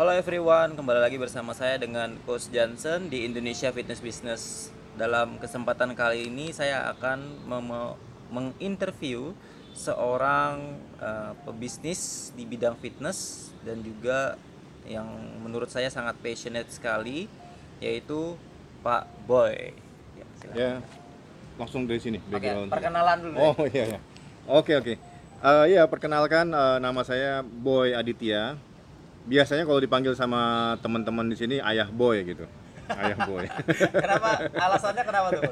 Halo everyone, kembali lagi bersama saya dengan Coach Johnson di Indonesia Fitness Business. Dalam kesempatan kali ini saya akan menginterview seorang eh, pebisnis di bidang fitness dan juga yang menurut saya sangat passionate sekali yaitu Pak Boy. Ya, silakan. Ya, langsung dari sini Oke, perkenalan dulu. deh. Oh iya ya. Oke oke. Eh, ya perkenalkan eh, nama saya Boy Aditya. Biasanya kalau dipanggil sama teman-teman di sini Ayah Boy gitu. Ayah Boy. kenapa? Alasannya kenapa tuh?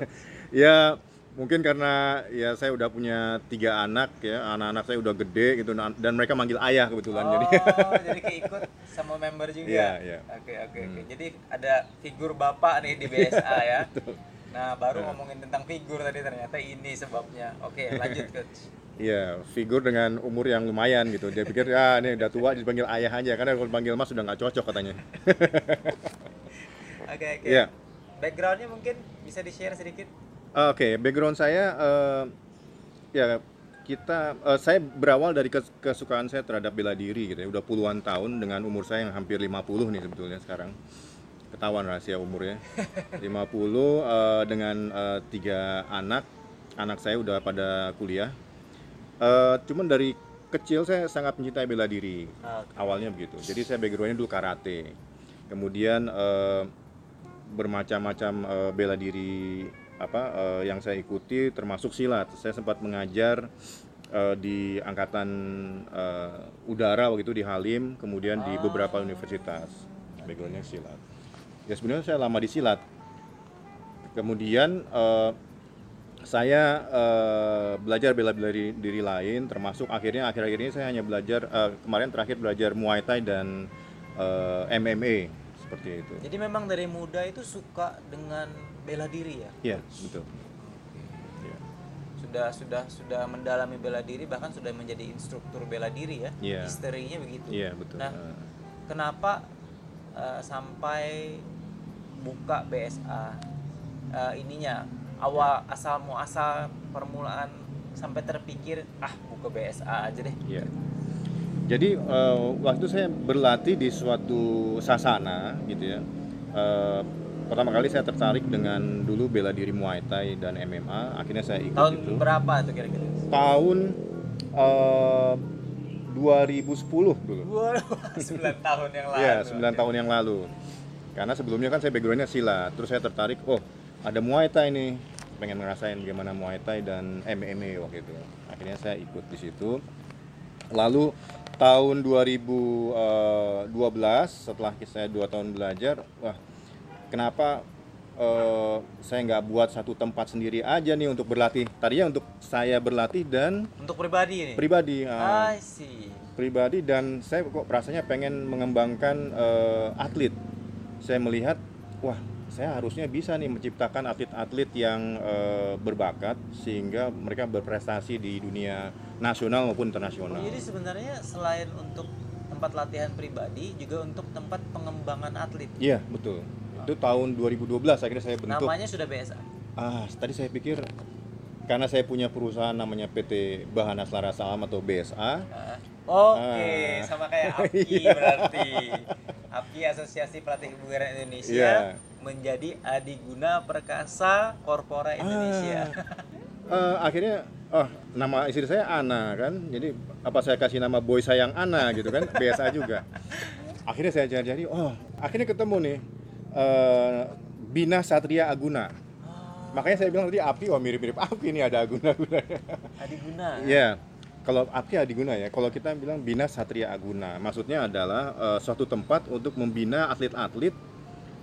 Ya mungkin karena ya saya udah punya tiga anak ya anak-anak saya udah gede gitu dan mereka manggil ayah kebetulan Oh, jadi jadi keikut sama member juga. Iya, iya. Oke, oke, oke. Jadi ada figur bapak nih di BSA ya. Nah, baru ngomongin tentang figur tadi ternyata ini sebabnya. Oke, lanjut coach. Iya, figur dengan umur yang lumayan gitu. Dia pikir ya ini udah tua dipanggil ayah aja karena kalau dipanggil mas sudah nggak cocok katanya. Oke, oke. Iya. Backgroundnya mungkin bisa di-share sedikit. Oke, background saya eh, ya kita eh, saya berawal dari kes- kesukaan saya terhadap bela diri gitu ya. Udah puluhan tahun dengan umur saya yang hampir 50 nih sebetulnya sekarang. Ketahuan rahasia umurnya. 50 eh, dengan eh, tiga anak. Anak saya udah pada kuliah. Eh, cuman dari kecil saya sangat mencintai bela diri. Oke. Awalnya begitu. Jadi saya backgroundnya dulu karate. Kemudian eh, bermacam-macam eh, bela diri apa eh, yang saya ikuti termasuk silat. Saya sempat mengajar eh, di angkatan eh, udara waktu itu di Halim, kemudian di beberapa universitas. Backgroundnya silat. Ya sebenarnya saya lama di silat. Kemudian eh, saya eh, belajar bela bela diri, diri lain, termasuk akhirnya akhir-akhir ini saya hanya belajar eh, kemarin terakhir belajar Muay Thai dan eh, MMA seperti itu. Jadi memang dari muda itu suka dengan bela diri ya. Iya betul. Iya. Sudah sudah sudah mendalami bela diri bahkan sudah menjadi instruktur bela diri ya. Iya. Historinya begitu. Iya betul. Nah, kenapa eh, sampai buka BSA eh, ininya awal asal muasal permulaan sampai terpikir ah buka BSA aja deh. Iya. Jadi eh, waktu saya berlatih di suatu sasana gitu ya. eh, pertama kali saya tertarik dengan dulu bela diri Muay Thai dan MMA. Akhirnya saya ikut Tahun itu. berapa tuh kira-kira? Tahun eh, 2010 dulu. Waduh, 9 tahun yang lalu. Iya, 9 tahun yang lalu. Karena sebelumnya kan saya backgroundnya silat, terus saya tertarik, oh ada Muay Thai nih, pengen ngerasain gimana Muay Thai dan MMA waktu itu. Akhirnya saya ikut di situ. Lalu tahun 2012 setelah saya dua tahun belajar, wah kenapa eh, saya nggak buat satu tempat sendiri aja nih untuk berlatih? Tadinya untuk saya berlatih dan Untuk pribadi ini. pribadi. I see. pribadi dan saya kok rasanya pengen mengembangkan eh, atlet. Saya melihat, wah, saya harusnya bisa nih menciptakan atlet-atlet yang eh, berbakat sehingga mereka berprestasi di dunia nasional maupun Oh, internasional. jadi sebenarnya selain untuk tempat latihan pribadi juga untuk tempat pengembangan atlet. Iya, betul. Itu tahun 2012 akhirnya saya bentuk. Namanya sudah BSA. Ah, tadi saya pikir karena saya punya perusahaan namanya PT Bahanas Laras Salam atau BSA. Ah, Oke, Ah. sama kayak API berarti. API Asosiasi Pelatih Kebugaran Indonesia Iya. Menjadi Adiguna Perkasa Korpora Indonesia. Eh, akhirnya oh nama istri saya Ana kan? Jadi apa saya kasih nama boy sayang Ana gitu kan? Biasa juga. Akhirnya saya cari-cari oh akhirnya ketemu nih eh, Bina Satria Aguna. Makanya saya bilang tadi api wah mirip-mirip api nih ada Aguna Adiguna. ya kalau api Adiguna ya. Kalau kita bilang Bina Satria Aguna maksudnya adalah eh, suatu tempat untuk membina atlet-atlet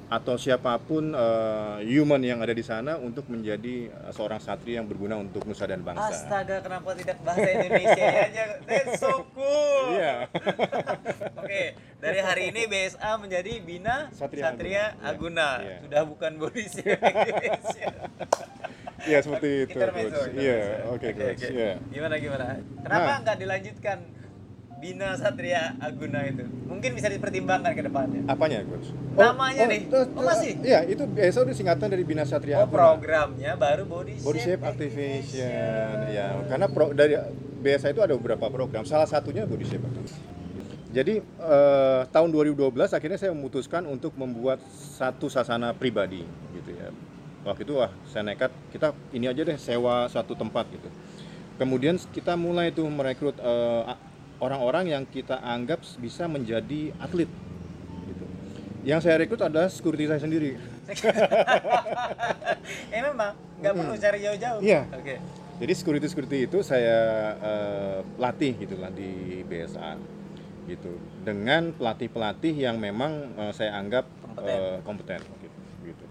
atau siapa pun eh, human yang ada di sana untuk menjadi eh, seorang satria yang berguna untuk nusa dan bangsa. Astaga, kenapa tidak bahasa Indonesia aja? That's so cool. Iya. Oke, dari hari ini BSA menjadi Bina Satria Satria, Aguna. Aguna. Iya. Iya. Sudah bukan shape Indonesia. Iya seperti itu. Iya, oke coach. Iya. Gimana gimana? Kenapa Nah. nggak dilanjutkan Bina Satria Aguna itu? Mungkin bisa dipertimbangkan ke depannya. Apanya coach? Namanya nih. terus- Oh, masih? Iya, itu biasa udah singkatan dari Bina Satria Oh, Aguna. programnya baru body shape, Body shape activation. Ya, karena pro, dari biasa itu ada beberapa program. Salah satunya body shape activation. Jadi eh, tahun 2012 akhirnya saya memutuskan untuk membuat satu sasana pribadi gitu ya. Waktu itu wah saya nekat kita ini aja deh sewa satu tempat gitu. Kemudian kita mulai tuh merekrut eh, orang-orang yang kita anggap bisa menjadi atlet gitu. Yang saya rekrut adalah security saya sendiri. eh memang nggak perlu cari jauh-jauh. Iya. Oke. Jadi security security itu saya eh, latih gitulah di BSA gitu dengan pelatih pelatih yang memang eh, saya anggap Kompeten. eh, kompeten gitu, gitu.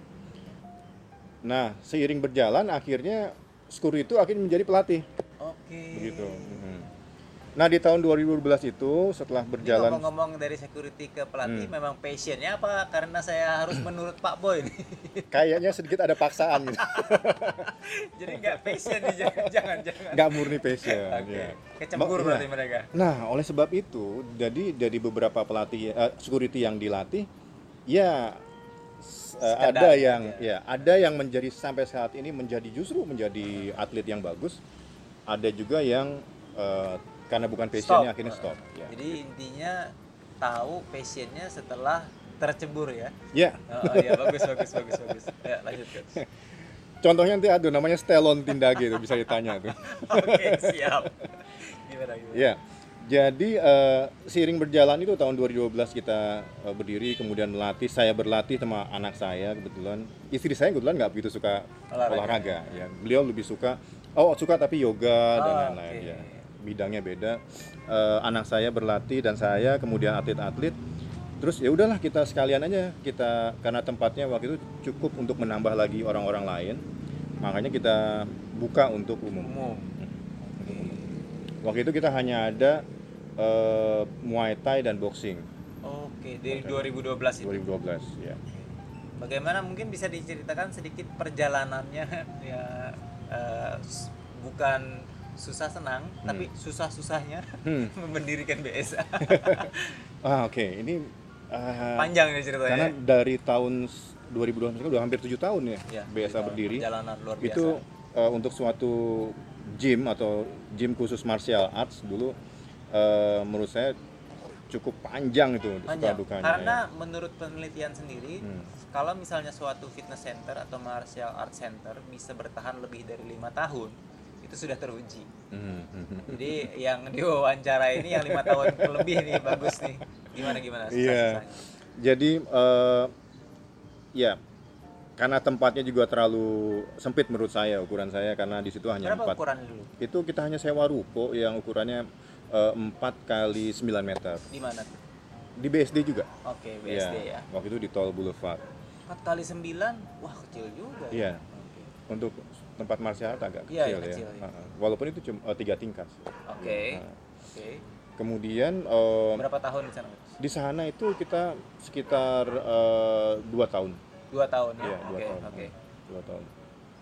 Nah seiring berjalan akhirnya security itu akhirnya menjadi pelatih Oke. begitu. Mhm. Nah di tahun 2012 itu setelah Ini berjalan ngomong-ngomong dari security ke pelatih, Hmm. memang passionnya apa? Karena saya harus menurut Pak Boy nih. kayaknya sedikit ada paksaan gitu, Jadi nggak passion nih, jangan jangan nggak murni passion. Oke. ya. Kecembur Mbak, berarti nah, mereka. Nah, oleh sebab itu, jadi dari beberapa pelatih eh, security yang dilatih, ya Sekedar ada gitu yang ya ada yang menjadi sampai saat ini menjadi justru menjadi atlet yang bagus, ada juga yang eh, karena bukan passionnya Stop. akhirnya stop. Ya, Jadi intinya tahu passionnya setelah tercebur ya. ya Oh, oh iya bagus bagus bagus bagus. Ya lanjut Coach. contohnya nanti ada namanya Stelon Tindage itu bisa ditanya tuh. Oke siap. Gimana gimana? Ya, jadi eh, seiring berjalan itu tahun 2012 kita eh, berdiri, kemudian melatih. Saya berlatih sama anak saya kebetulan. Istri saya kebetulan nggak begitu suka Olahraga. olahraga. ya. Beliau lebih suka, oh suka tapi yoga dan Oh, lain-lain. oke. Ya. Bidangnya beda. Eh, anak saya berlatih dan saya kemudian atlet-atlet. Terus ya udahlah kita sekalian aja kita karena tempatnya waktu itu cukup untuk menambah lagi orang-orang lain. Makanya kita buka untuk umum. Umum. Waktu itu kita hanya ada eh, Muay Thai dan boxing Oke dari 2012 itu. 2012 ya. Bagaimana mungkin bisa diceritakan sedikit perjalanannya ya s- bukan susah senang tapi susah susahnya Hmm. mendirikan BSA Ah oke ini eh, panjang ya ceritanya karena dari tahun s- 2012 itu udah hampir tujuh tahun ya, Ya, BSA perjalanan- berdiri. perjalanan luar biasa Itu eh, untuk suatu gym atau gym khusus martial arts dulu eh, menurut saya cukup panjang itu panjang suka dukanya. karena ya. menurut penelitian sendiri Hmm. kalau misalnya suatu fitness center atau martial arts center bisa bertahan lebih dari lima tahun itu sudah teruji Hmm, hmm, hmm. jadi yang diwawancara ini yang lima tahun lebih nih bagus nih gimana gimana Iya. susah-susahnya? Jadi eh, ya karena tempatnya juga terlalu sempit menurut saya ukuran saya karena di situ hanya berapa empat. ukuran dulu Itu kita hanya sewa ruko yang ukurannya eh, 4 kali 9 meter. di mana tuh Di BSD juga. oke BSD ya Waktu itu di Tol Boulevard. 4 kali 9 wah kecil juga Iya. Oke. Untuk tempat martial art agak Iya, kecil iya, ya. kecil, iya. Heeh. Walaupun itu cuma eh, tiga tingkat. oke Nah, oke Kemudian eh, berapa tahun di sana di sana itu kita sekitar eh, dua tahun. dua tahun ya Iya, dua oke tahun. oke Dua tahun.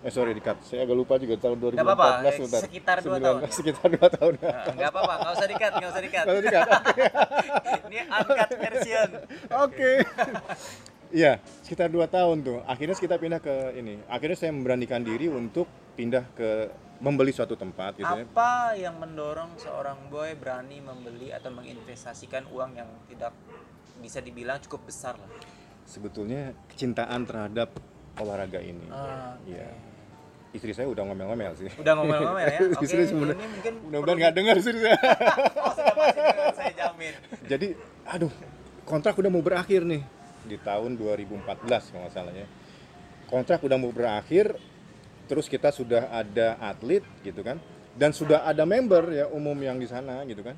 Eh sorry dikat, saya agak lupa juga tahun 2014 Nggak apa-apa, eh, sebentar. sekitar dua Sembilan- tahun ya? Sekitar dua tahun. Nah, nggak apa-apa nggak usah dikat nggak usah dikat Kalau dikat, oke. ini uncut version Oke. Iya, sekitar dua tahun tuh. Akhirnya kita pindah ke ini. Akhirnya saya memberanikan diri untuk pindah ke membeli suatu tempat gitu ya. apa yang mendorong seorang boy berani membeli atau menginvestasikan uang yang tidak bisa dibilang cukup besar lah Sebetulnya kecintaan terhadap olahraga ini. Ah, oke. Iya. Istri saya udah ngomel-ngomel sih. udah ngomel-ngomel ya oke Istri sebenarnya- ini mungkin Mudah-mudahan nggak dengar istri saya. oh, sudah pasti dengar, saya jamin Jadi, aduh, kontrak udah mau berakhir nih di tahun 2014 kalau nggak salah ya. Kontrak udah mau berakhir, terus kita sudah ada atlet gitu kan, dan sudah ada member ya umum yang di sana gitu kan.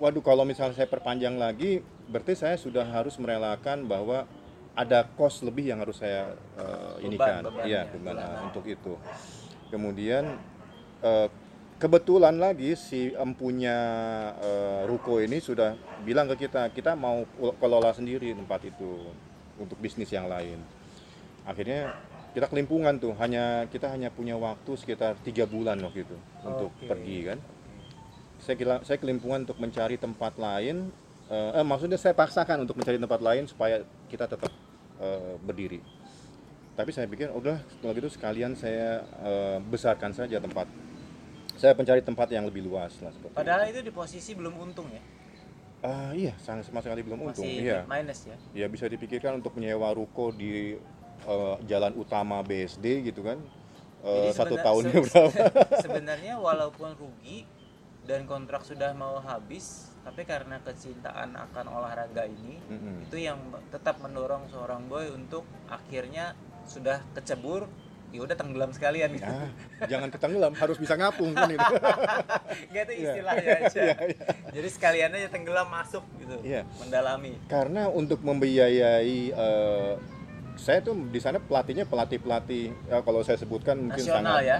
Waduh, kalau misalnya saya perpanjang lagi, berarti saya sudah harus merelakan bahwa ada cost lebih yang harus saya ini kan, beban iya ya, beban nah, untuk itu. Kemudian eh, kebetulan lagi si empunya eh, ruko ini sudah bilang ke kita kita mau kelola sendiri tempat itu untuk bisnis yang lain. Akhirnya kita kelimpungan tuh hanya kita hanya punya waktu sekitar tiga bulan waktu itu untuk Oke. pergi kan. Saya kira saya kelimpungan untuk mencari tempat lain eh, eh, maksudnya saya paksakan untuk mencari tempat lain supaya kita tetap eh, berdiri. Tapi saya pikir udah kalau gitu sekalian saya eh, besarkan saja tempat saya mencari tempat yang lebih luas lah seperti padahal itu. itu di posisi belum untung ya Ah iya, sangat sama sekali belum untung. Masih Iya. minus ya. Ya bisa dipikirkan untuk menyewa ruko di eh, jalan utama BSD gitu kan. Jadi satu tahunnya se- berapa? Sebenarnya walaupun rugi dan kontrak sudah mau habis, tapi karena kecintaan akan olahraga ini, Mm-mm. itu yang tetap mendorong seorang boy untuk akhirnya sudah kecebur, ya udah tenggelam sekalian gitu. Ah, jangan ketenggelam, harus bisa ngapung kan itu. Gak itu Iya. istilahnya aja. Iya, iya. Jadi sekalian aja tenggelam masuk gitu, Iya. mendalami. Karena untuk membiayai eh, saya tuh di sana pelatihnya pelatih-pelatih ya, kalau saya sebutkan mungkin Nasional sangat ya.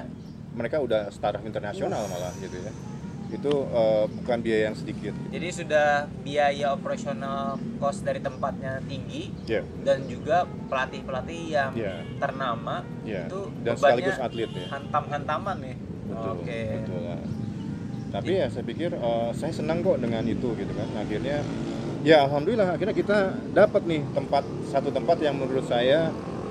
mereka udah startup internasional malah gitu ya. Itu eh, bukan biaya yang sedikit. Jadi sudah biaya operasional cost dari tempatnya tinggi Iya. dan juga pelatih-pelatih yang Iya. ternama Iya. itu Dan sekaligus atlet ya. hantam-hantaman nih. Betul. Oke. Betul. lah. Tapi ya saya pikir eh, saya senang kok dengan itu gitu kan. Akhirnya ya alhamdulillah akhirnya kita dapat nih tempat satu tempat yang menurut saya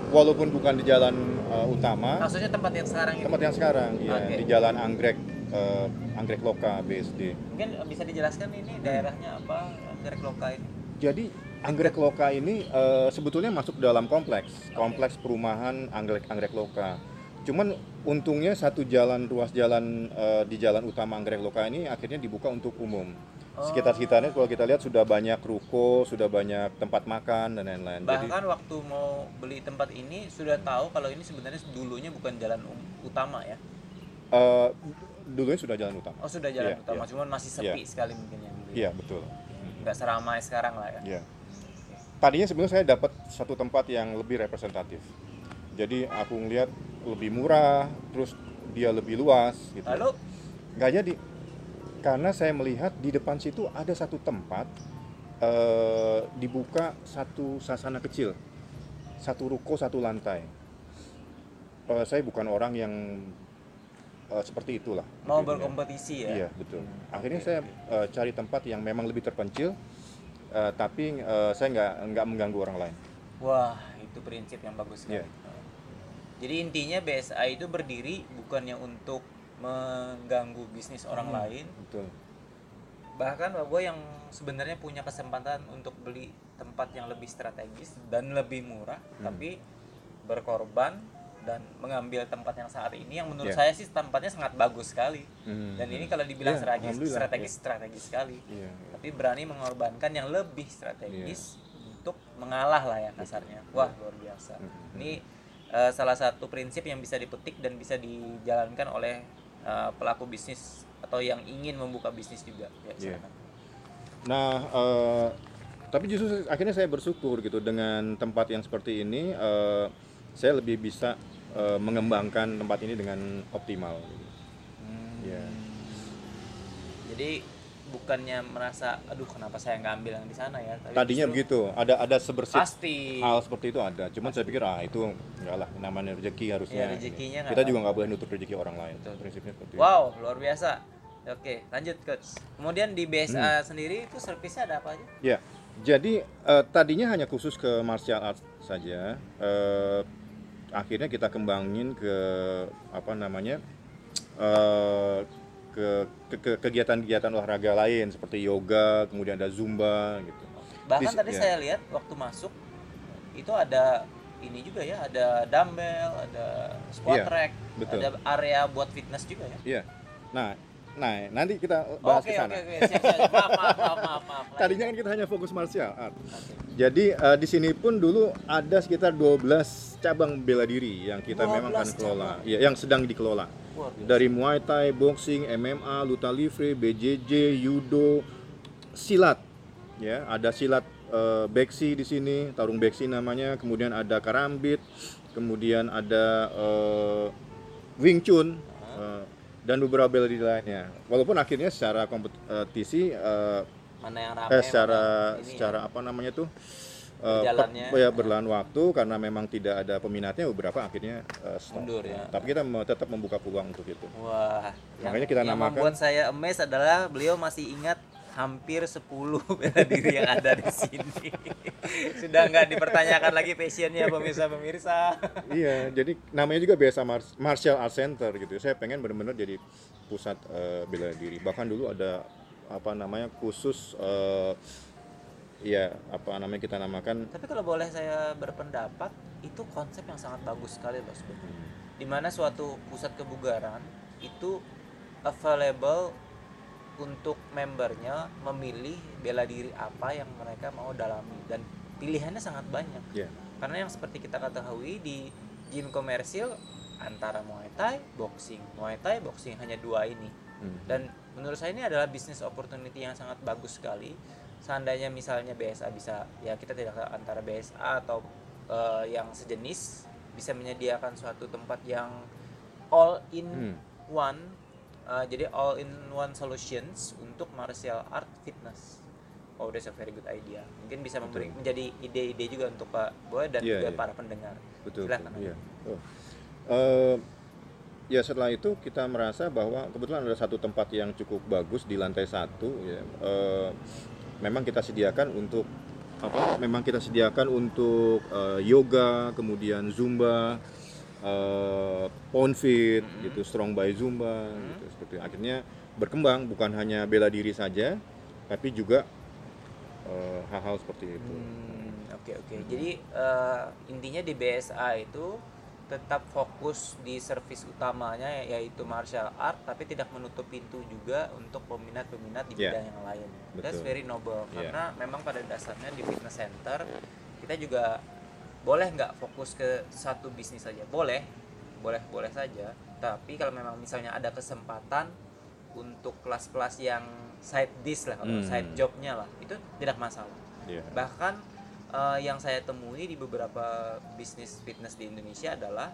walaupun bukan di jalan eh, utama, Maksudnya tempat yang sekarang ini tempat yang sekarang ya Oke. di jalan Anggrek eh, Anggrek Loka BSD. mungkin bisa dijelaskan ini daerahnya apa Anggrek Loka ini? Jadi Anggrek Loka ini eh, sebetulnya masuk dalam kompleks, kompleks perumahan Anggrek Anggrek Loka. Cuman untungnya satu jalan ruas jalan eh, di jalan utama Anggrek Loka ini akhirnya dibuka untuk umum. Sekitar-sekitarnya kalau kita lihat sudah banyak ruko, sudah banyak tempat makan dan lain-lain. Jadi Bahkan waktu mau beli tempat ini sudah tahu kalau ini sebenarnya dulunya bukan jalan um- utama ya. eh, dulunya sudah jalan utama. Oh sudah jalan Iya, utama, iya. cuman masih sepi sekali mungkin dulu. ya. Iya betul. Nggak seramai sekarang lah ya. Iya. Tadinya sebenarnya saya dapat satu tempat yang lebih representatif. Jadi aku ngelihat lebih murah, terus dia lebih luas gitu. Lalu nggak jadi karena saya melihat di depan situ ada satu tempat eh, dibuka satu sasana kecil satu ruko satu lantai Eh, saya bukan orang yang eh, seperti itulah mau gitu berkompetisi ya. iya betul Hmm, akhirnya oke, saya eh, cari tempat yang memang lebih terpencil eh, tapi eh, saya nggak nggak mengganggu orang lain Wah, itu prinsip yang bagus sekali. Iya. Jadi intinya BSA itu berdiri bukannya untuk mengganggu bisnis orang Hmm. lain, betul bahkan gue yang sebenarnya punya kesempatan untuk beli tempat yang lebih strategis dan lebih murah, Hmm. tapi berkorban dan mengambil tempat yang saat ini yang menurut Iya. saya sih tempatnya sangat bagus sekali. Hmm. Dan ini kalau dibilang Iya, strategis, strategis, strategis sekali. Iya, iya. Tapi berani mengorbankan yang lebih strategis Iya. untuk mengalah lah ya kasarnya. Wah luar biasa. Hmm. Ini eh, salah satu prinsip yang bisa dipetik dan bisa dijalankan oleh eh, pelaku bisnis atau yang ingin membuka bisnis juga. Ya, Iya. silakan. Nah, eh, tapi justru akhirnya saya bersyukur gitu dengan tempat yang seperti ini, eh, saya lebih bisa eh, mengembangkan tempat ini dengan optimal. gitu. Hmm. Iya. Jadi bukannya merasa, aduh kenapa saya nggak ambil yang di sana ya? Tapi Tadinya begitu, ada ada sebersit Pasti. hal seperti itu ada. Cuman saya pikir ah itu enggak lah, namanya rezeki harusnya. Iya, rezekinya Kita juga nggak boleh nutup rezeki orang lain. Betul. Prinsipnya seperti itu. Wow, luar biasa. Oke, lanjut coach. Kemudian di Hmm. BSA sendiri itu servisnya ada apa aja? Ya, jadi eh, tadinya hanya khusus ke martial arts saja. Eh, akhirnya kita kembangin ke apa namanya eh, ke ke- ke kegiatan-kegiatan olahraga lain seperti yoga, kemudian ada zumba gitu. Bahkan Di- tadi ya. saya lihat waktu masuk itu ada ini juga ya, ada dumbbell, ada squat Iya, rack, betul. ada area buat fitness juga ya. Iya. Nah, nah nanti kita bahas Oke, ke oke, sana. oke, siap, siap. Maaf, maaf, maaf, maaf, maaf. Tadinya kan kita hanya fokus martial art. Oke. Jadi eh, di sini pun dulu ada sekitar 12 cabang bela diri yang kita memang akan 12 kelola, cabang. ya, yang sedang dikelola. Dari Muay Thai, boxing, MMA, luta livre, BJJ, judo, silat. Ya, ada silat eh, beksi di sini, tarung beksi namanya. Kemudian ada karambit, kemudian ada eh, Wing Chun eh, dan beberapa diri lainnya. Walaupun akhirnya secara kompetisi eh, Mana yang ramai? eh, secara mana ini secara ya. apa namanya tuh per- ya, berlahan waktu karena memang tidak ada peminatnya beberapa akhirnya eh, stop. Mundur ya. Tapi kita tetap membuka peluang untuk itu. Wah, Makanya kita yang namakan- membuat saya amazed adalah beliau masih ingat hampir 10 bela diri yang ada di sini. Sudah nggak dipertanyakan lagi passionnya pemirsa-pemirsa. iya, jadi namanya juga biasa Mar- Martial Arts Center gitu. Saya pengen benar-benar jadi pusat eh, bela diri. Bahkan dulu ada apa namanya khusus eh, ya apa namanya kita namakan Tapi kalau boleh saya berpendapat, itu konsep yang sangat bagus sekali loh sebenarnya. Di mana suatu pusat kebugaran itu available untuk membernya memilih bela diri apa yang mereka mau dalami dan pilihannya sangat banyak. ya Karena yang seperti kita ketahui di gym komersil antara Muay Thai, boxing, Muay Thai, boxing hanya dua ini. Hmm. Dan menurut saya ini adalah bisnis opportunity yang sangat bagus sekali. Seandainya misalnya BSA bisa ya kita tidak antara BSA atau eh, yang sejenis bisa menyediakan suatu tempat yang all in Hmm. one eh, jadi all in one solutions untuk martial art fitness. Oh, that's a very good idea. Mungkin bisa memberi Betul. menjadi ide-ide juga untuk Pak Boy dan Iya, juga iya. para pendengar. betul, Silakan. betul, iya. Oh. Eh, ya setelah itu kita merasa bahwa kebetulan ada satu tempat yang cukup bagus di lantai satu ya Eh, memang kita sediakan untuk apa memang kita sediakan untuk eh, yoga kemudian zumba eh pound fit Mm-hmm. gitu strong by zumba gitu seperti itu. akhirnya berkembang bukan hanya bela diri saja tapi juga eh, hal-hal seperti itu Hmm, Oke oke. Jadi eh, intinya di BSA itu tetap fokus di service utamanya yaitu martial art, tapi tidak menutup pintu juga untuk peminat-peminat di Yeah. bidang yang lain. That's Betul. very noble Yeah. karena memang pada dasarnya di fitness center kita juga boleh nggak fokus ke satu bisnis saja. Boleh, boleh boleh saja. Tapi kalau memang misalnya ada kesempatan untuk kelas-kelas yang side dish lah, kalau Hmm. side jobnya lah, itu tidak masalah Iya. bahkan eh, yang saya temui di beberapa bisnis fitness di Indonesia adalah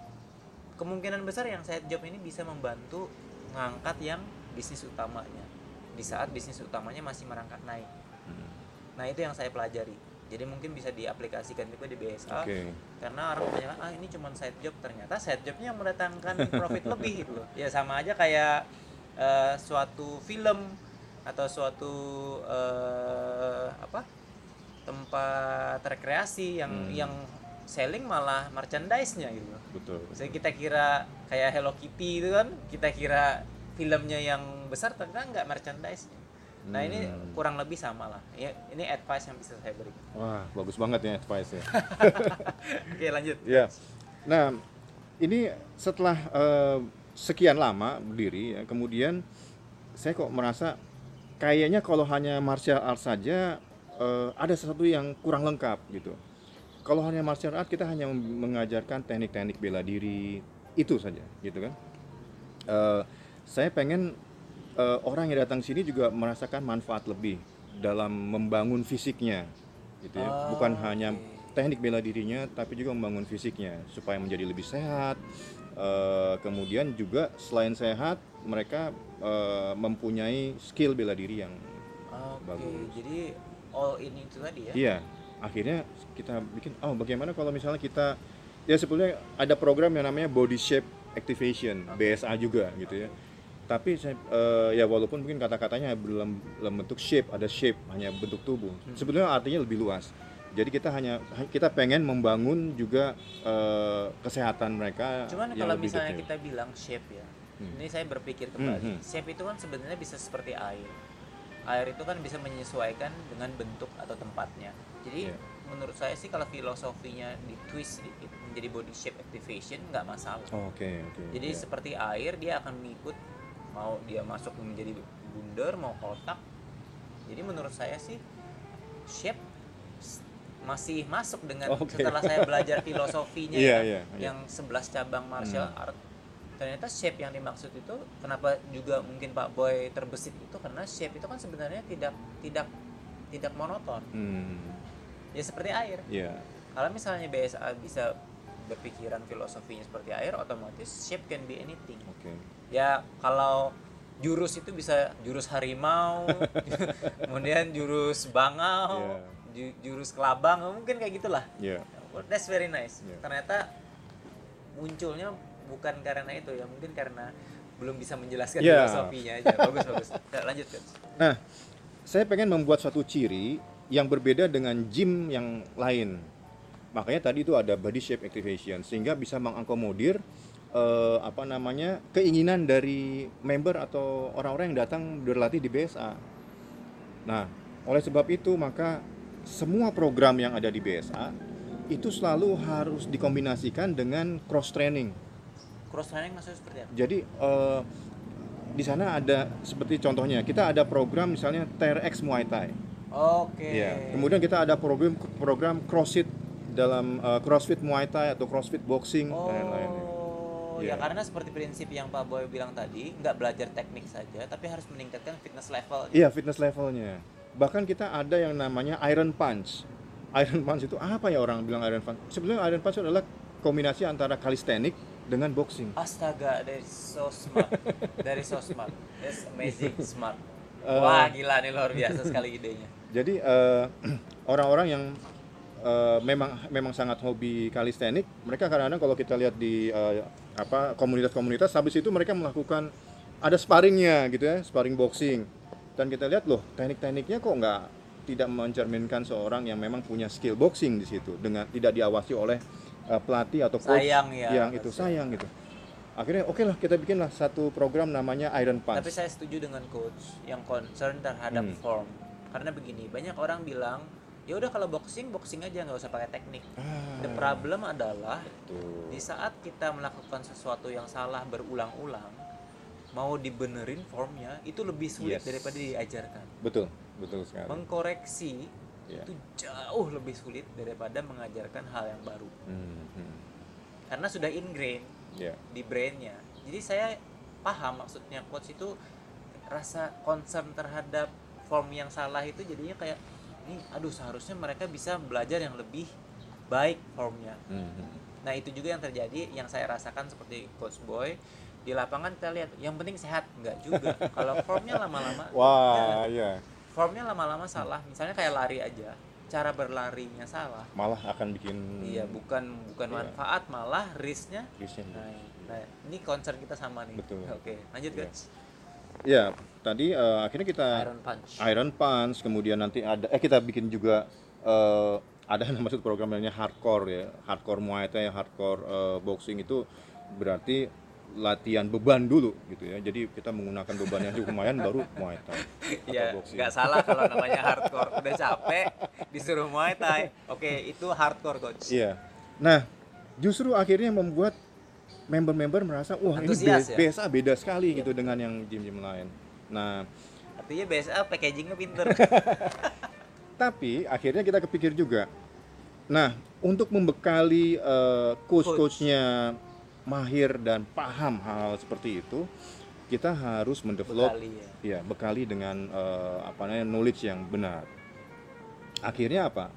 kemungkinan besar yang side job ini bisa membantu mengangkat yang bisnis utamanya di saat bisnis utamanya masih merangkak naik Hmm. nah itu yang saya pelajari jadi mungkin bisa diaplikasikan juga di BSA Oke. karena orang kebanyakan ah ini cuma side job ternyata side jobnya yang mendatangkan profit lebih gitu loh ya sama aja kayak eh, suatu film atau suatu eh, apa tempat rekreasi yang Hmm. yang selling malah merchandise-nya gitu loh. betul Jadi kita kira kayak Hello Kitty itu kan kita kira filmnya yang besar ternyata nggak merchandise-nya. Nah ini Hmm. kurang lebih sama lah. Ya, ini advice yang bisa saya berikan. wah bagus banget ya advice ya Oke lanjut. Ya. Nah, ini setelah eh, sekian lama berdiri ya, kemudian saya kok merasa kayaknya kalau hanya martial art saja eh, ada sesuatu yang kurang lengkap gitu. Kalau hanya martial art kita hanya mengajarkan teknik-teknik bela diri itu saja gitu kan. Eh, saya pengen eh, orang yang datang sini juga merasakan manfaat lebih dalam membangun fisiknya gitu ya. Oh, Bukan hanya oke. teknik bela dirinya tapi juga membangun fisiknya supaya menjadi lebih sehat Eh, kemudian juga selain sehat mereka eh, mempunyai skill bela diri yang Oke, Bagus. jadi all in itu tadi ya. iya akhirnya kita bikin oh bagaimana kalau misalnya kita ya sebetulnya ada program yang namanya body shape activation BSA juga gitu ya tapi saya, eh, ya walaupun mungkin kata-katanya dalam, dalam bentuk shape ada shape hanya bentuk tubuh sebetulnya artinya lebih luas jadi kita hanya kita pengen membangun juga eh, kesehatan mereka Cuman yang kalau lebih misalnya detail. kita bilang shape ya, Hmm. ini saya berpikir kembali. Hmm, hmm. Shape itu kan sebenarnya bisa seperti air. Air itu kan bisa menyesuaikan dengan bentuk atau tempatnya. Jadi Iya. menurut saya sih kalau filosofinya di twist sedikit menjadi body shape activation nggak masalah. Oh, oke oke Jadi ya. seperti air dia akan mengikut mau dia masuk menjadi bundar mau kotak. Jadi menurut saya sih shape masih masuk dengan Oke. setelah saya belajar filosofinya Iya, ya, iya, iya. yang 11 cabang martial Hmm. art. Ternyata shape yang dimaksud itu kenapa juga mungkin Pak Boy terbesit itu karena shape itu kan sebenarnya tidak tidak tidak monoton. hmm, Ya seperti air. ya Kalau misalnya BSA bisa berpikiran filosofinya seperti air, otomatis shape can be anything. oke Ya kalau jurus itu bisa jurus harimau, kemudian jurus bangau, ju- jurus kelabang, mungkin kayak gitulah. ya Well, That's very nice. Yeah. Ternyata munculnya bukan karena itu ya, mungkin karena belum bisa menjelaskan Yeah. filosofinya aja. Bagus bagus. Lanjut Coach. Nah, saya pengen membuat suatu ciri yang berbeda dengan gym yang lain. Makanya tadi itu ada body shape activation sehingga bisa mengakomodir eh, apa namanya keinginan dari member atau orang-orang yang datang berlatih di BSA. Nah, oleh sebab itu maka semua program yang ada di BSA itu selalu harus dikombinasikan dengan cross training. Cross training maksudnya seperti apa? Jadi eh, di sana ada seperti contohnya kita ada program misalnya TRX Muay Thai. Oke. Iya. Kemudian kita ada program program CrossFit dalam eh, CrossFit Muay Thai atau CrossFit Boxing Oh, dan lain-lain. ya Iya. karena seperti prinsip yang Pak Boy bilang tadi, nggak belajar teknik saja, tapi harus meningkatkan fitness level. Iya, fitness levelnya. Bahkan kita ada yang namanya Iron Punch. Iron Punch itu apa ya orang bilang Iron Punch? Sebenarnya Iron Punch adalah kombinasi antara calisthenic dengan boxing. Astaga, dari so smart, dari so smart, that's amazing smart. Eh. Wah gila nih luar biasa sekali idenya. Jadi eh, orang-orang yang eh, memang memang sangat hobi kalistenik, mereka kadang-kadang kalau kita lihat di eh, apa komunitas-komunitas, habis itu mereka melakukan ada sparringnya gitu ya, sparring boxing. Dan kita lihat loh, teknik-tekniknya kok nggak tidak mencerminkan seorang yang memang punya skill boxing di situ dengan tidak diawasi oleh eh, pelatih atau coach Sayang ya, yang itu sayang gitu. Akhirnya oke lah kita bikinlah satu program namanya Iron Punch. Tapi saya setuju dengan coach yang concern terhadap Hmm. form. Karena begini, banyak orang bilang, ya udah kalau boxing boxing aja nggak usah pakai teknik. Ah, The problem adalah betul. di saat kita melakukan sesuatu yang salah berulang-ulang, mau dibenerin formnya itu lebih sulit Yes. daripada diajarkan. Betul, betul sekali. Mengkoreksi Ya. itu jauh lebih sulit daripada mengajarkan hal yang baru. Hmm, hmm. Karena sudah ingrain Ya. di brainnya. Jadi saya paham maksudnya coach itu rasa concern terhadap form yang salah itu jadinya kayak ini aduh seharusnya mereka bisa belajar yang lebih baik formnya. Hmm. Nah itu juga yang terjadi yang saya rasakan seperti coach boy di lapangan kita lihat yang penting sehat enggak juga kalau formnya lama-lama Wah, ya. formnya lama-lama salah misalnya kayak lari aja cara berlarinya salah Malah akan bikin iya bukan bukan Iya. manfaat malah risknya risknya. nah, nah ini concern kita sama nih Betul. oke lanjut Iya. coach Ya, tadi eh, akhirnya kita Iron Punch Iron Punch, kemudian nanti ada eh kita bikin juga eh, ada yang maksud program namanya hardcore ya. Hardcore Muay Thai, hardcore eh, boxing itu berarti latihan beban dulu gitu ya. Jadi kita menggunakan beban yang cukup lumayan baru Muay Thai atau Iya, boxing. nggak salah kalau namanya hardcore. Udah capek disuruh Muay Thai. Oke, itu hardcore coach. Iya. Nah, justru akhirnya membuat member-member merasa wah ini Antusias be- ya? BSA beda sekali gitu dengan yang gym-gym lain. Nah, Artinya BSA packagingnya pinter. tapi akhirnya kita kepikir juga. Nah, untuk membekali eh, coach-coachnya mahir dan paham hal seperti itu, kita harus mendevelop Bekali ya. ya bekali dengan eh, apa namanya knowledge yang benar. Akhirnya apa?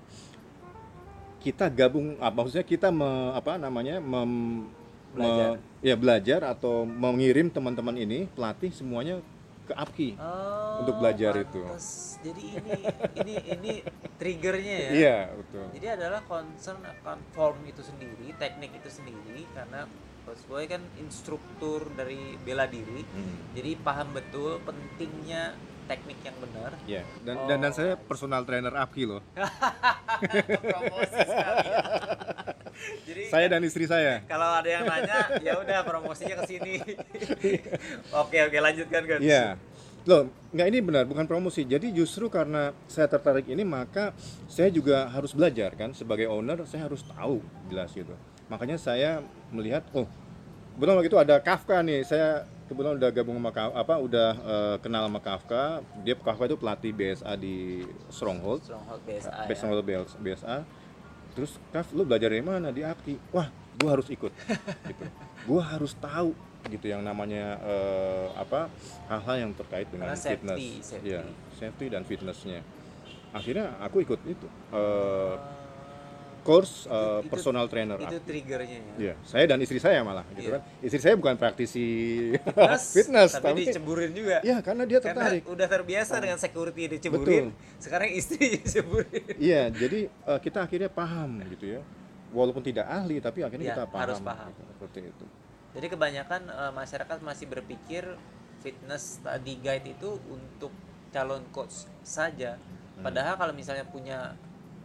Kita gabung, apa maksudnya kita me- apa namanya mem- Belajar. me- ya belajar atau mengirim teman-teman ini pelatih semuanya ke APKI. Oh, Untuk belajar itu. pantes. Jadi ini ini ini triggernya ya. Iya betul. Jadi adalah concern akan form itu sendiri, teknik itu sendiri karena Coach Boy kan instruktur dari bela diri. Hmm. Jadi paham betul pentingnya teknik yang benar. Ya, dan, dan dan Oh. saya personal trainer APKI loh. Promosi sekali. ya. Jadi Saya dan istri saya. kalau ada yang nanya ya udah promosinya ke sini oke oke lanjutkan kan Iya. Loh, nggak ini benar, bukan promosi. Jadi justru karena saya tertarik ini, maka saya juga harus belajar kan. Sebagai owner, saya harus tahu jelas gitu. Makanya saya melihat, oh, kebetulan waktu itu ada Kafka nih. Saya kebetulan udah gabung sama Kafka, apa, udah eh, kenal sama Kafka. Dia Kafka itu pelatih BSA di Stronghold. Stronghold BSA ya. Stronghold BSA. Terus Kaf, lu belajar dari mana di APKI? Wah, gua harus ikut. gitu. Gua harus tahu gitu yang namanya eh, apa hal-hal yang terkait dengan Karena fitness, safety, safety. Safety dan fitnessnya. Akhirnya aku ikut itu eh, course eh, Itu- personal trainer. itu triggernya ya Iya, saya dan istri saya malah gitu Iya. kan. Istri saya bukan praktisi Fitness, fitness, tapi, tapi diceburin juga ya karena dia karena tertarik. udah terbiasa dengan security diceburin Betul. sekarang istri diceburin Iya, jadi eh, kita akhirnya paham gitu ya. Walaupun tidak ahli, tapi akhirnya Iya, kita paham. harus paham. gitu, seperti itu. jadi kebanyakan eh, masyarakat masih berpikir fitness study guide itu untuk calon coach saja Hmm. padahal kalau misalnya punya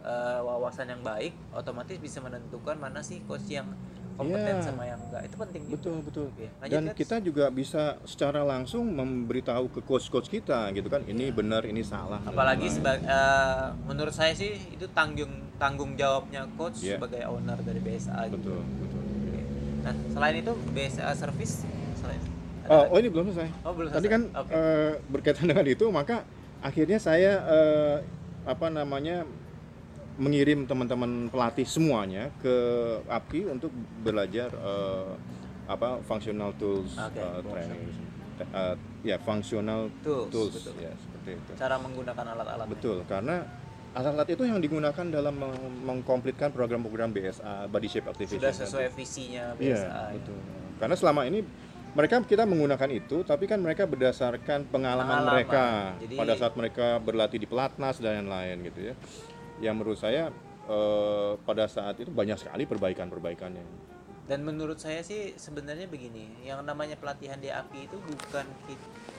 eh, wawasan yang baik otomatis bisa menentukan mana sih coach yang kompeten Iya. sama yang enggak itu penting juga. betul betul Oke, lanjut, dan Coach. kita juga bisa secara langsung memberitahu ke coach-coach kita gitu kan ini benar ini salah apalagi sebagai eh, menurut saya sih itu tanggung tanggung jawabnya coach Iya. sebagai owner dari BSA gitu. betul betul Oke. Nah, selain itu BSA service selain Oh, oh ini belum selesai. Oh, belum Tadi selesai. kan Oke. eh, berkaitan dengan itu, maka akhirnya saya eh, apa namanya mengirim teman-teman pelatih semuanya ke APKI untuk belajar eh, apa functional tools Oke, eh, workshop. training, Eh, ya functional Tools, tools, betul. ya seperti itu. cara menggunakan alat-alat Betul, karena alat-alat itu yang digunakan dalam meng- mengkomplitkan program-program BSA, body shape activation. sudah sesuai visinya Iya, BSA ya. betul. Karena selama ini mereka kita menggunakan itu, tapi kan mereka berdasarkan pengalaman, Pengalaman. mereka Jadi- pada saat mereka berlatih di pelatnas dan lain-lain gitu ya. Yang menurut saya eh, pada saat itu banyak sekali perbaikan-perbaikannya. Dan menurut saya sih sebenarnya begini, yang namanya pelatihan di API itu bukan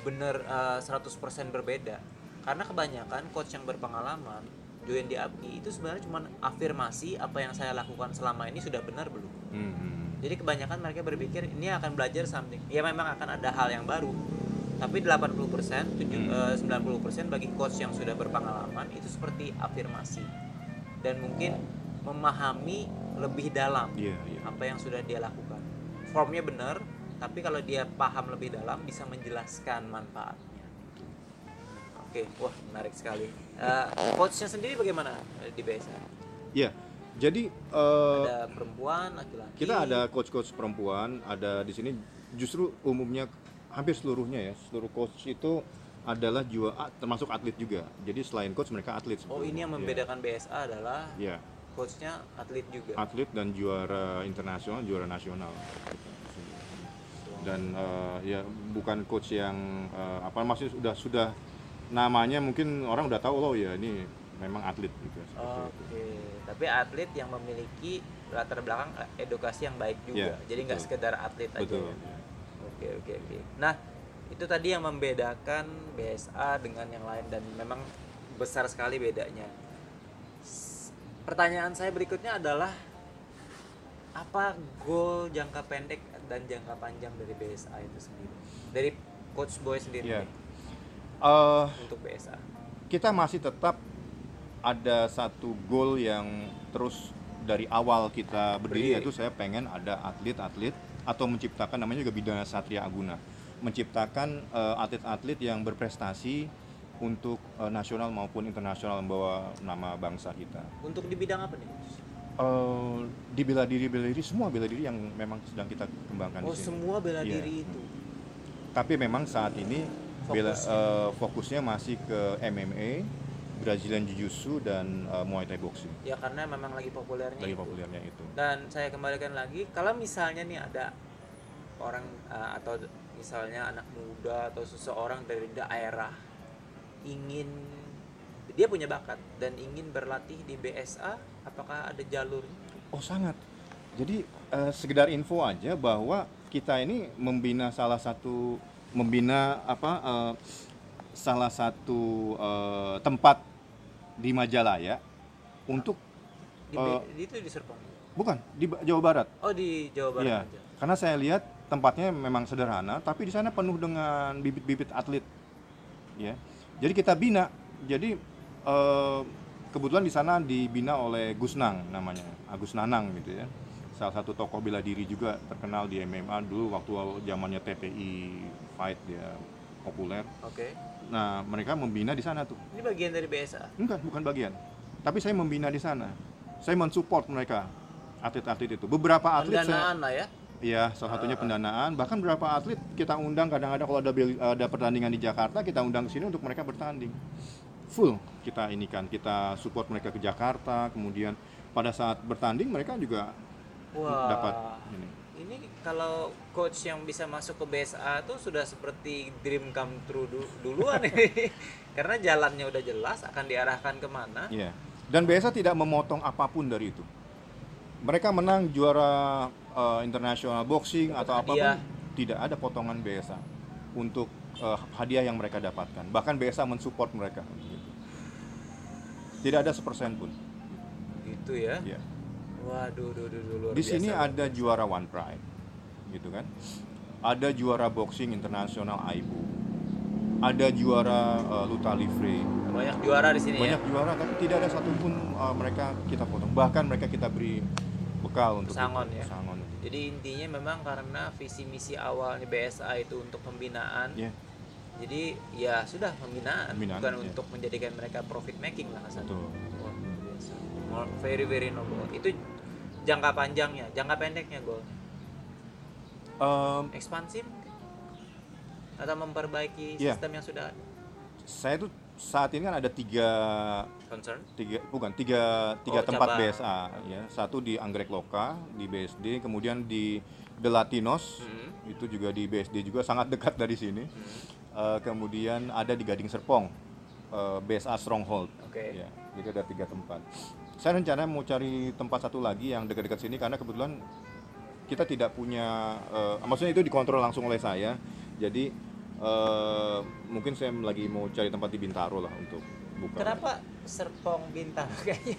bener eh, 100% berbeda. Karena kebanyakan coach yang berpengalaman join di API itu sebenarnya cuma afirmasi apa yang saya lakukan selama ini sudah benar belum. Hmm. Jadi kebanyakan mereka berpikir ini akan belajar something. Ya memang akan ada hal yang baru. Tapi 80%, tujuh- eh, 90% bagi coach yang sudah berpengalaman itu seperti afirmasi. Dan mungkin memahami lebih dalam Iya, iya. apa yang sudah dia lakukan. Formnya benar, tapi kalau dia paham lebih dalam bisa menjelaskan manfaatnya. Oke, wah menarik sekali. Eh, coachnya sendiri bagaimana eh, di BSA? Ya, jadi eh, Ada perempuan, laki-laki. kita ada coach-coach perempuan, ada di sini justru umumnya hampir seluruhnya ya, seluruh coach itu adalah juga termasuk atlet juga. Jadi selain coach mereka atlet. Oh sebetulnya. ini yang Ya. membedakan BSA adalah Ya, coachnya atlet juga. atlet dan juara internasional, juara nasional. Dan eh, ya bukan coach yang eh, apa maksudnya sudah sudah namanya mungkin orang udah tahu loh ya ini memang atlet gitu. Oke, itu. tapi atlet yang memiliki latar belakang eh, edukasi yang baik juga. Iya, Jadi nggak sekedar atlet aja. Betul. ya. Oke oke oke. Nah itu tadi yang membedakan BSA dengan yang lain dan memang besar sekali bedanya. Pertanyaan saya berikutnya adalah apa goal jangka pendek dan jangka panjang dari BSA itu sendiri? Dari coach boy sendiri Iya. nih, Eh, untuk BSA. kita masih tetap ada satu goal yang terus dari awal kita berdiri Berdiri. yaitu saya pengen ada atlet-atlet atau menciptakan namanya juga Bidana Satria Aguna menciptakan eh, atlet-atlet yang berprestasi untuk eh, nasional maupun internasional membawa nama bangsa kita. Untuk di bidang apa nih? Eh, di bela diri bela diri semua bela diri yang memang sedang kita kembangkan Oh di sini. semua bela Iya. diri itu. Tapi memang saat ini bela, Fokusnya. eh, fokusnya masih ke MMA, Brazilian Jiu-Jitsu dan eh, Muay Thai boxing. Ya karena memang lagi populernya Lagi itu. populernya itu. Dan saya kembalikan lagi, kalau misalnya nih ada orang uh, atau misalnya anak muda atau seseorang dari daerah ingin dia punya bakat dan ingin berlatih di BSA, apakah ada jalur? Oh sangat. Jadi eh, sekedar info aja bahwa kita ini membina salah satu membina apa eh, salah satu eh, tempat di Majalaya untuk Di, di itu di Serpong. bukan di Jawa Barat. Oh di Jawa Barat Iya. aja. Karena saya lihat tempatnya memang sederhana, tapi di sana penuh dengan bibit-bibit atlet. Ya. Jadi kita bina. Jadi eh, kebetulan di sana dibina oleh Gusnang namanya, Agus Nanang gitu ya. Salah satu tokoh bela diri juga terkenal di MMA dulu waktu zamannya TPI fight dia populer. Oke. Nah, mereka membina di sana tuh. Ini bagian dari BSA. Enggak, bukan bagian. Tapi saya membina di sana. Saya mensupport mereka atlet-atlet itu. Beberapa atlet saya Pendanaan lah ya. Iya, salah satunya pendanaan. Bahkan beberapa atlet kita undang kadang-kadang kalau ada ada pertandingan di Jakarta, kita undang ke sini untuk mereka bertanding. Full kita ini kan, kita support mereka ke Jakarta, kemudian pada saat bertanding mereka juga Wah. dapat ini. Ini kalau coach yang bisa masuk ke BSA tuh sudah seperti dream come true du- duluan ini. Karena jalannya udah jelas akan diarahkan ke mana. Iya. Dan biasa tidak memotong apa pun dari itu. Mereka menang juara eh, internasional boxing Dapat atau apa pun, hadiah. tidak ada potongan BSA untuk eh, hadiah yang mereka dapatkan. Bahkan BSA mensupport mereka. Tidak ada sepersen pun. Gitu ya. Iya. Waduh, duh, duh, duh, luar Di sini biasa. ada juara One Pride, gitu kan? Ada juara boxing internasional AIBU, ada juara uh, Luta Livre, banyak juara di sini banyak ya. juara tapi tidak ada satupun uh, mereka kita potong. Bahkan mereka kita beri bekal untuk Pesangon itu, ya? pesangon. Jadi intinya memang karena visi misi awalnya BSA itu untuk pembinaan. Ya, Jadi ya sudah pembinaan, Pembinaan, bukan ya. untuk menjadikan mereka profit making lah betul. More- Very very noble. Itu jangka panjangnya, jangka pendeknya goal. Um, Ekspansi mungkin? atau memperbaiki Iya. sistem yang sudah ada? saya tuh saat ini kan ada tiga Concern? tiga bukan tiga tiga Oh, tempat cabang. BSA ya satu di Anggrek Loka di BSD kemudian di The Latinos Hmm. itu juga di BSD juga sangat dekat dari sini Hmm. Eh, kemudian ada di Gading Serpong eh, BSA Stronghold Oke. ya jadi ada tiga tempat saya rencana mau cari tempat satu lagi yang dekat-dekat sini karena kebetulan kita tidak punya eh, maksudnya itu dikontrol langsung oleh saya jadi eh, mungkin saya lagi mau cari tempat di Bintaro lah untuk buka Kenapa Serpong Bintang kayaknya?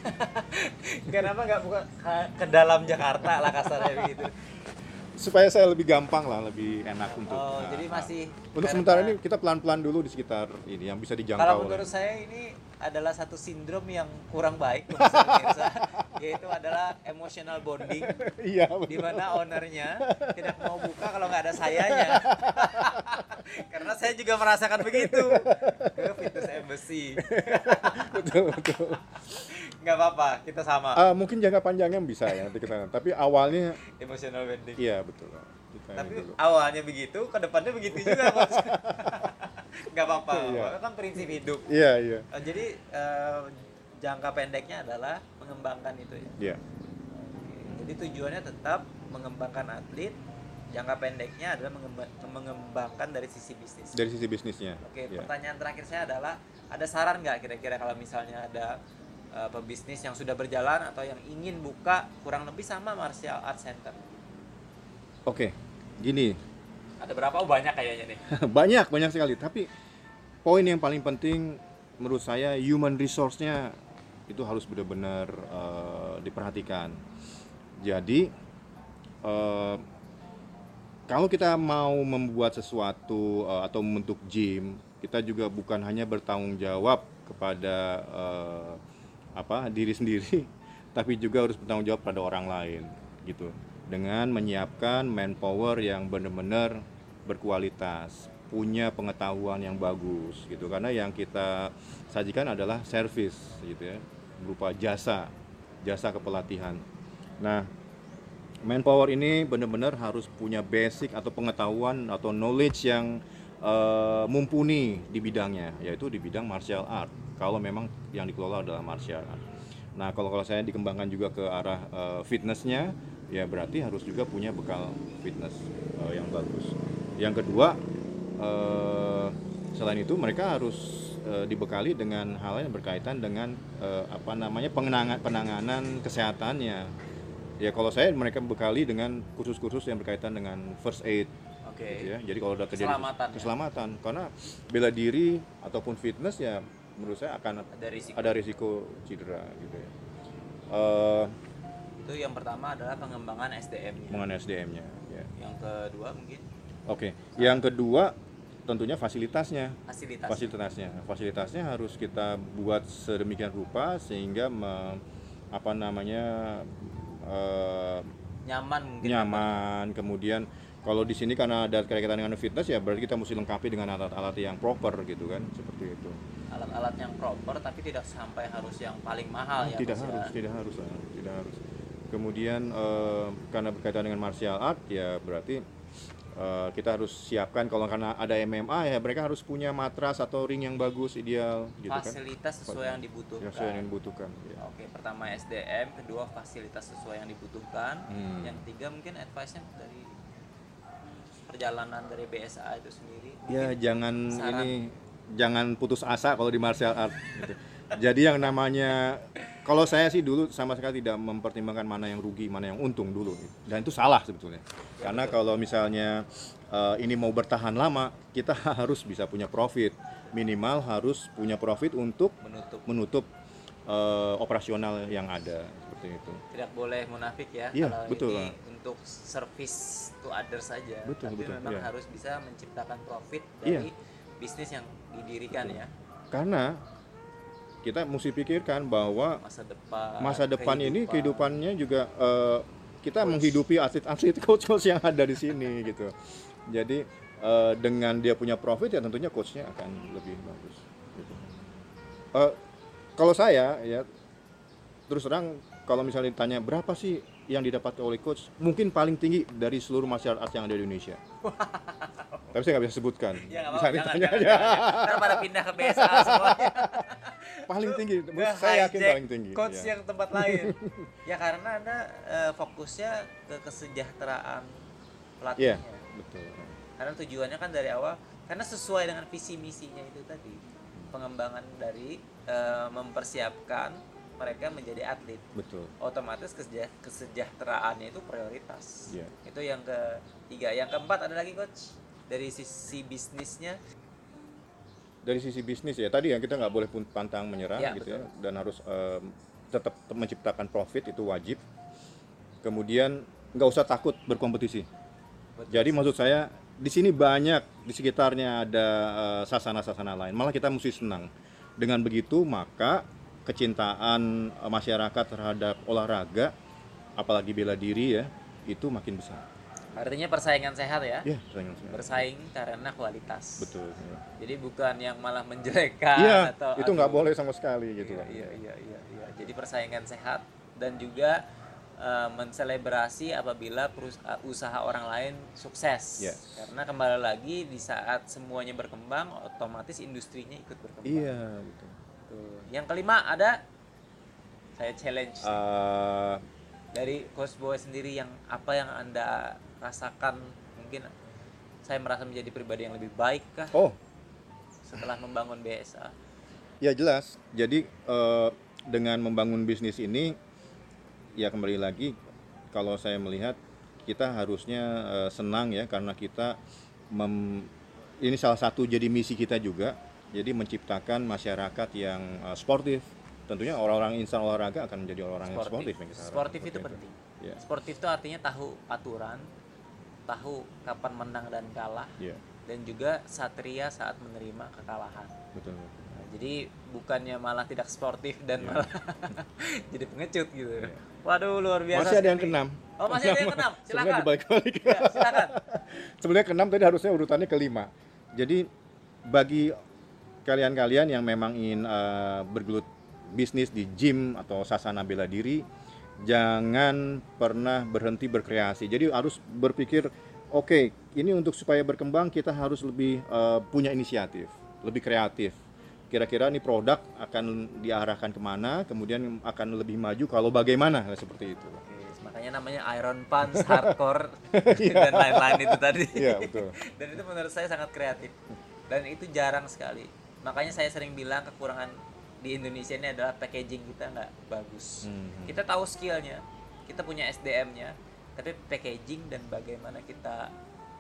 Kenapa nggak buka ke- ke dalam Jakarta lah kasarnya begitu? supaya saya lebih gampang lah lebih enak untuk Oh, nah, jadi masih untuk karena- sementara ini kita pelan-pelan dulu di sekitar ini yang bisa dijangkau Kalau oleh- menurut saya ini adalah satu sindrom yang kurang baik pemirsa, yaitu adalah emotional bonding iya di mana ownernya tidak mau buka kalau nggak ada sayanya. Karena saya juga merasakan begitu ke Fitness Embassy. betul betul Nggak apa-apa, kita sama. Ah, mungkin jangka panjangnya bisa ya nanti sana tapi awalnya Emotional bonding. iya betul kita Tapi dulu. awalnya begitu, ke depannya begitu juga. Nggak apa-apa, Iya. kan prinsip hidup. iya iya Eh, Jadi eh, jangka pendeknya adalah mengembangkan itu ya. iya Jadi tujuannya tetap mengembangkan atlet, jangka pendeknya adalah mengemba- mengembangkan dari sisi bisnis. dari sisi bisnisnya Oke, Iya. pertanyaan terakhir saya adalah ada saran nggak kira-kira kalau misalnya ada eh, pebisnis yang sudah berjalan atau yang ingin buka kurang lebih sama martial art center? oke gini Ada berapa? Oh, banyak kayaknya nih. banyak banyak sekali tapi poin yang paling penting menurut saya human resource-nya itu harus benar-benar eh, diperhatikan. Jadi eh, kalau kita mau membuat sesuatu eh, atau membentuk gym kita juga bukan hanya bertanggung jawab kepada eh, apa diri sendiri tapi juga harus bertanggung jawab pada orang lain gitu. Dengan menyiapkan manpower yang benar-benar berkualitas punya pengetahuan yang bagus gitu. Karena yang kita sajikan adalah service gitu ya berupa jasa jasa kepelatihan. Nah manpower ini benar-benar harus punya basic atau pengetahuan atau knowledge yang eh, mumpuni di bidangnya yaitu di bidang martial art. Kalau memang yang dikelola adalah martial art. Nah kalau kalau saya dikembangkan juga ke arah eh, fitnessnya ya berarti harus juga punya bekal fitness eh, yang bagus. Yang kedua eh, selain itu mereka harus eh, dibekali dengan hal yang berkaitan dengan eh, apa namanya pengenangan penanganan kesehatannya ya kalau saya mereka bekali dengan kursus-kursus yang berkaitan dengan first aid Oke. gitu ya jadi kalau udah terjadi Keselamatan ya? keselamatan karena bela diri ataupun fitness ya menurut saya akan Ada risiko. ada risiko cedera gitu ya Eh, Itu yang pertama adalah pengembangan SDM-nya. mengenai SDM-nya ya Yang kedua mungkin oke yang kedua tentunya fasilitasnya fasilitas. fasilitasnya fasilitasnya harus kita buat sedemikian rupa sehingga me- apa namanya eh, Nyaman mungkin. nyaman kemudian kalau di sini karena ada kaitan dengan fitness ya berarti kita mesti lengkapi dengan alat-alat yang proper gitu kan seperti itu Alat-alat yang proper tapi tidak sampai harus yang paling mahal ya. tidak Bos, ya. harus tidak harus tidak harus kemudian eh, karena berkaitan dengan martial art ya berarti eh, kita harus siapkan kalau karena ada MMA ya mereka harus punya matras atau ring yang bagus ideal gitu kan Fasilitas sesuai yang dibutuhkan. yang sesuai yang dibutuhkan ya. Oke, pertama SDM, kedua fasilitas sesuai yang dibutuhkan. Hmm. Yang ketiga mungkin advice-nya dari perjalanan dari BSA itu sendiri. ya Mungkin jangan saran. ini jangan putus asa kalau di martial art gitu. Jadi yang namanya kalau saya sih dulu sama sekali tidak mempertimbangkan mana yang rugi mana yang untung dulu. Dan itu salah sebetulnya. Karena kalau misalnya eh, ini mau bertahan lama kita harus bisa punya profit. Minimal harus punya profit untuk menutup. menutup eh, operasional yang ada seperti itu. tidak boleh munafik ya Iya, kalau betul, ini untuk service to others saja. Betul, tapi betul, memang iya. harus bisa menciptakan profit Iya. dari bisnis yang didirikan ya. Karena kita mesti pikirkan bahwa masa depan masa depan ini kehidupan. kehidupannya juga eh, kita Coach. menghidupi atlet-atlet coach-coach yang ada di sini gitu. Jadi eh, dengan dia punya profit ya tentunya coachnya akan lebih bagus. Gitu. Eh, kalau saya ya terus terang kalau misalnya ditanya berapa sih yang didapat oleh coach, mungkin paling tinggi dari seluruh masyarakat yang ada di Indonesia. Tapi saya nggak bisa sebutkan. ya Bisa jangan, ditanya jangan, aja. jangan. Ntar pada pindah ke BSA semuanya paling tinggi. Saya yakin paling tinggi. coach ya. yang tempat lain ya karena anda eh, fokusnya ke kesejahteraan pelatihnya betul. karena tujuannya kan dari awal karena sesuai dengan visi misinya itu tadi pengembangan dari eh, mempersiapkan mereka menjadi atlet Betul. otomatis keseja- kesejahteraannya itu prioritas Iya. itu yang ketiga yang keempat ada lagi coach dari sisi bisnisnya dari sisi bisnis ya tadi ya kita nggak boleh pun pantang menyerah Ya, gitu ya dan harus em, tetap menciptakan profit itu wajib. Kemudian nggak usah takut berkompetisi. Betul. jadi maksud saya di sini banyak di sekitarnya ada eh, sasana-sasana lain. Malah kita mesti senang. Dengan begitu maka kecintaan eh, masyarakat terhadap olahraga apalagi bela diri ya itu makin besar artinya persaingan sehat ya ya sayang sekali. bersaing karena kualitas betul ya. jadi bukan yang malah menjelekkan iya atau itu nggak boleh sama sekali gitu iya, loh. iya iya iya iya jadi persaingan sehat dan juga eh, menselebrasi apabila uh, usaha orang lain sukses Yes. karena kembali lagi di saat semuanya berkembang otomatis industrinya ikut berkembang iya betul Tuh. yang kelima ada saya challenge Eh, dari Coach Boy sendiri yang apa yang anda rasakan mungkin saya merasa menjadi pribadi yang lebih baik kah oh setelah membangun BSA Ya jelas. Jadi eh, dengan membangun bisnis ini, ya kembali lagi kalau saya melihat kita harusnya eh, senang ya karena kita mem- ini salah satu jadi misi kita juga. Jadi menciptakan masyarakat yang eh, sportif. Tentunya orang-orang insan olahraga akan menjadi orang-orang yang sportif. yang harapkan sportif seperti itu penting Ya. sportif itu artinya tahu aturan tahu kapan menang dan kalah Ya, dan juga satria saat menerima kekalahan betul. Nah, jadi bukannya malah tidak sportif dan Iya. malah jadi pengecut gitu Iya. waduh luar biasa Masih ada yang keenam. oh masih ada yang keenam Sebenarnya silakan dibalik-balik. Ya, silakan sebenarnya keenam tadi harusnya urutannya kelima. Jadi bagi kalian-kalian yang memang ingin eh, bergelut bisnis di gym atau sasana bela diri, jangan pernah berhenti berkreasi. Jadi harus berpikir, oke, ini untuk supaya berkembang kita harus lebih eh, punya inisiatif, lebih kreatif. Kira-kira ini produk akan diarahkan ke mana, kemudian akan lebih maju kalau bagaimana seperti itu. Oke, makanya namanya Iron Pants, hardcore dan lain-lain itu tadi. Iya betul. dan itu menurut saya sangat kreatif dan itu jarang sekali makanya saya sering bilang kekurangan di Indonesia ini adalah packaging kita nggak bagus Mhm. kita tahu skillnya kita punya SDM-nya tapi packaging dan bagaimana kita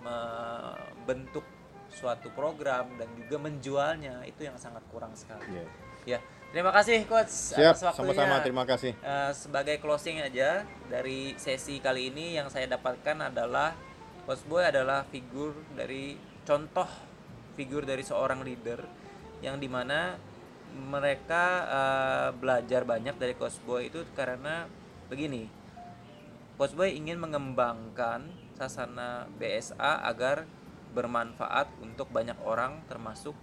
membentuk suatu program dan juga menjualnya itu yang sangat kurang sekali Iya. ya terima kasih coach Siap, atas waktunya sama-sama terima kasih. Eh, sebagai closing aja dari sesi kali ini yang saya dapatkan adalah Coach Boy adalah figur dari contoh figur dari seorang leader yang di mana mereka eh, belajar banyak dari Coach Boy itu karena begini Coach Boy ingin mengembangkan sasana BSA agar bermanfaat untuk banyak orang termasuk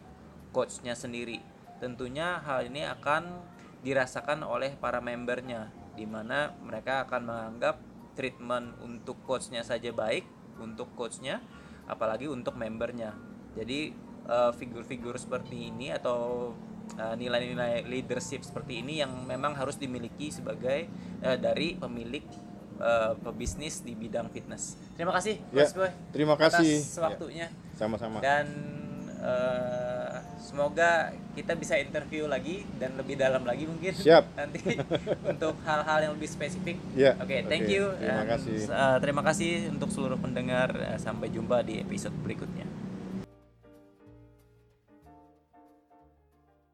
coachnya sendiri. Tentunya hal ini akan dirasakan oleh para membernya di mana mereka akan menganggap treatment untuk coachnya saja baik untuk coachnya apalagi untuk membernya. Jadi eh, figur-figur seperti ini atau eh, nilai-nilai leadership seperti ini yang memang harus dimiliki sebagai eh, dari pemilik eh, pebisnis di bidang fitness. Terima kasih, Ya, Coach Boy. terima kasih. atas waktunya Sama-sama. dan eh, semoga kita bisa interview lagi dan lebih dalam lagi mungkin Siap. nanti untuk hal-hal yang lebih spesifik. Ya, Oke, thank oke. you. Terima kasih. eh, terima kasih untuk seluruh pendengar. Eh, Sampai jumpa di episode berikutnya.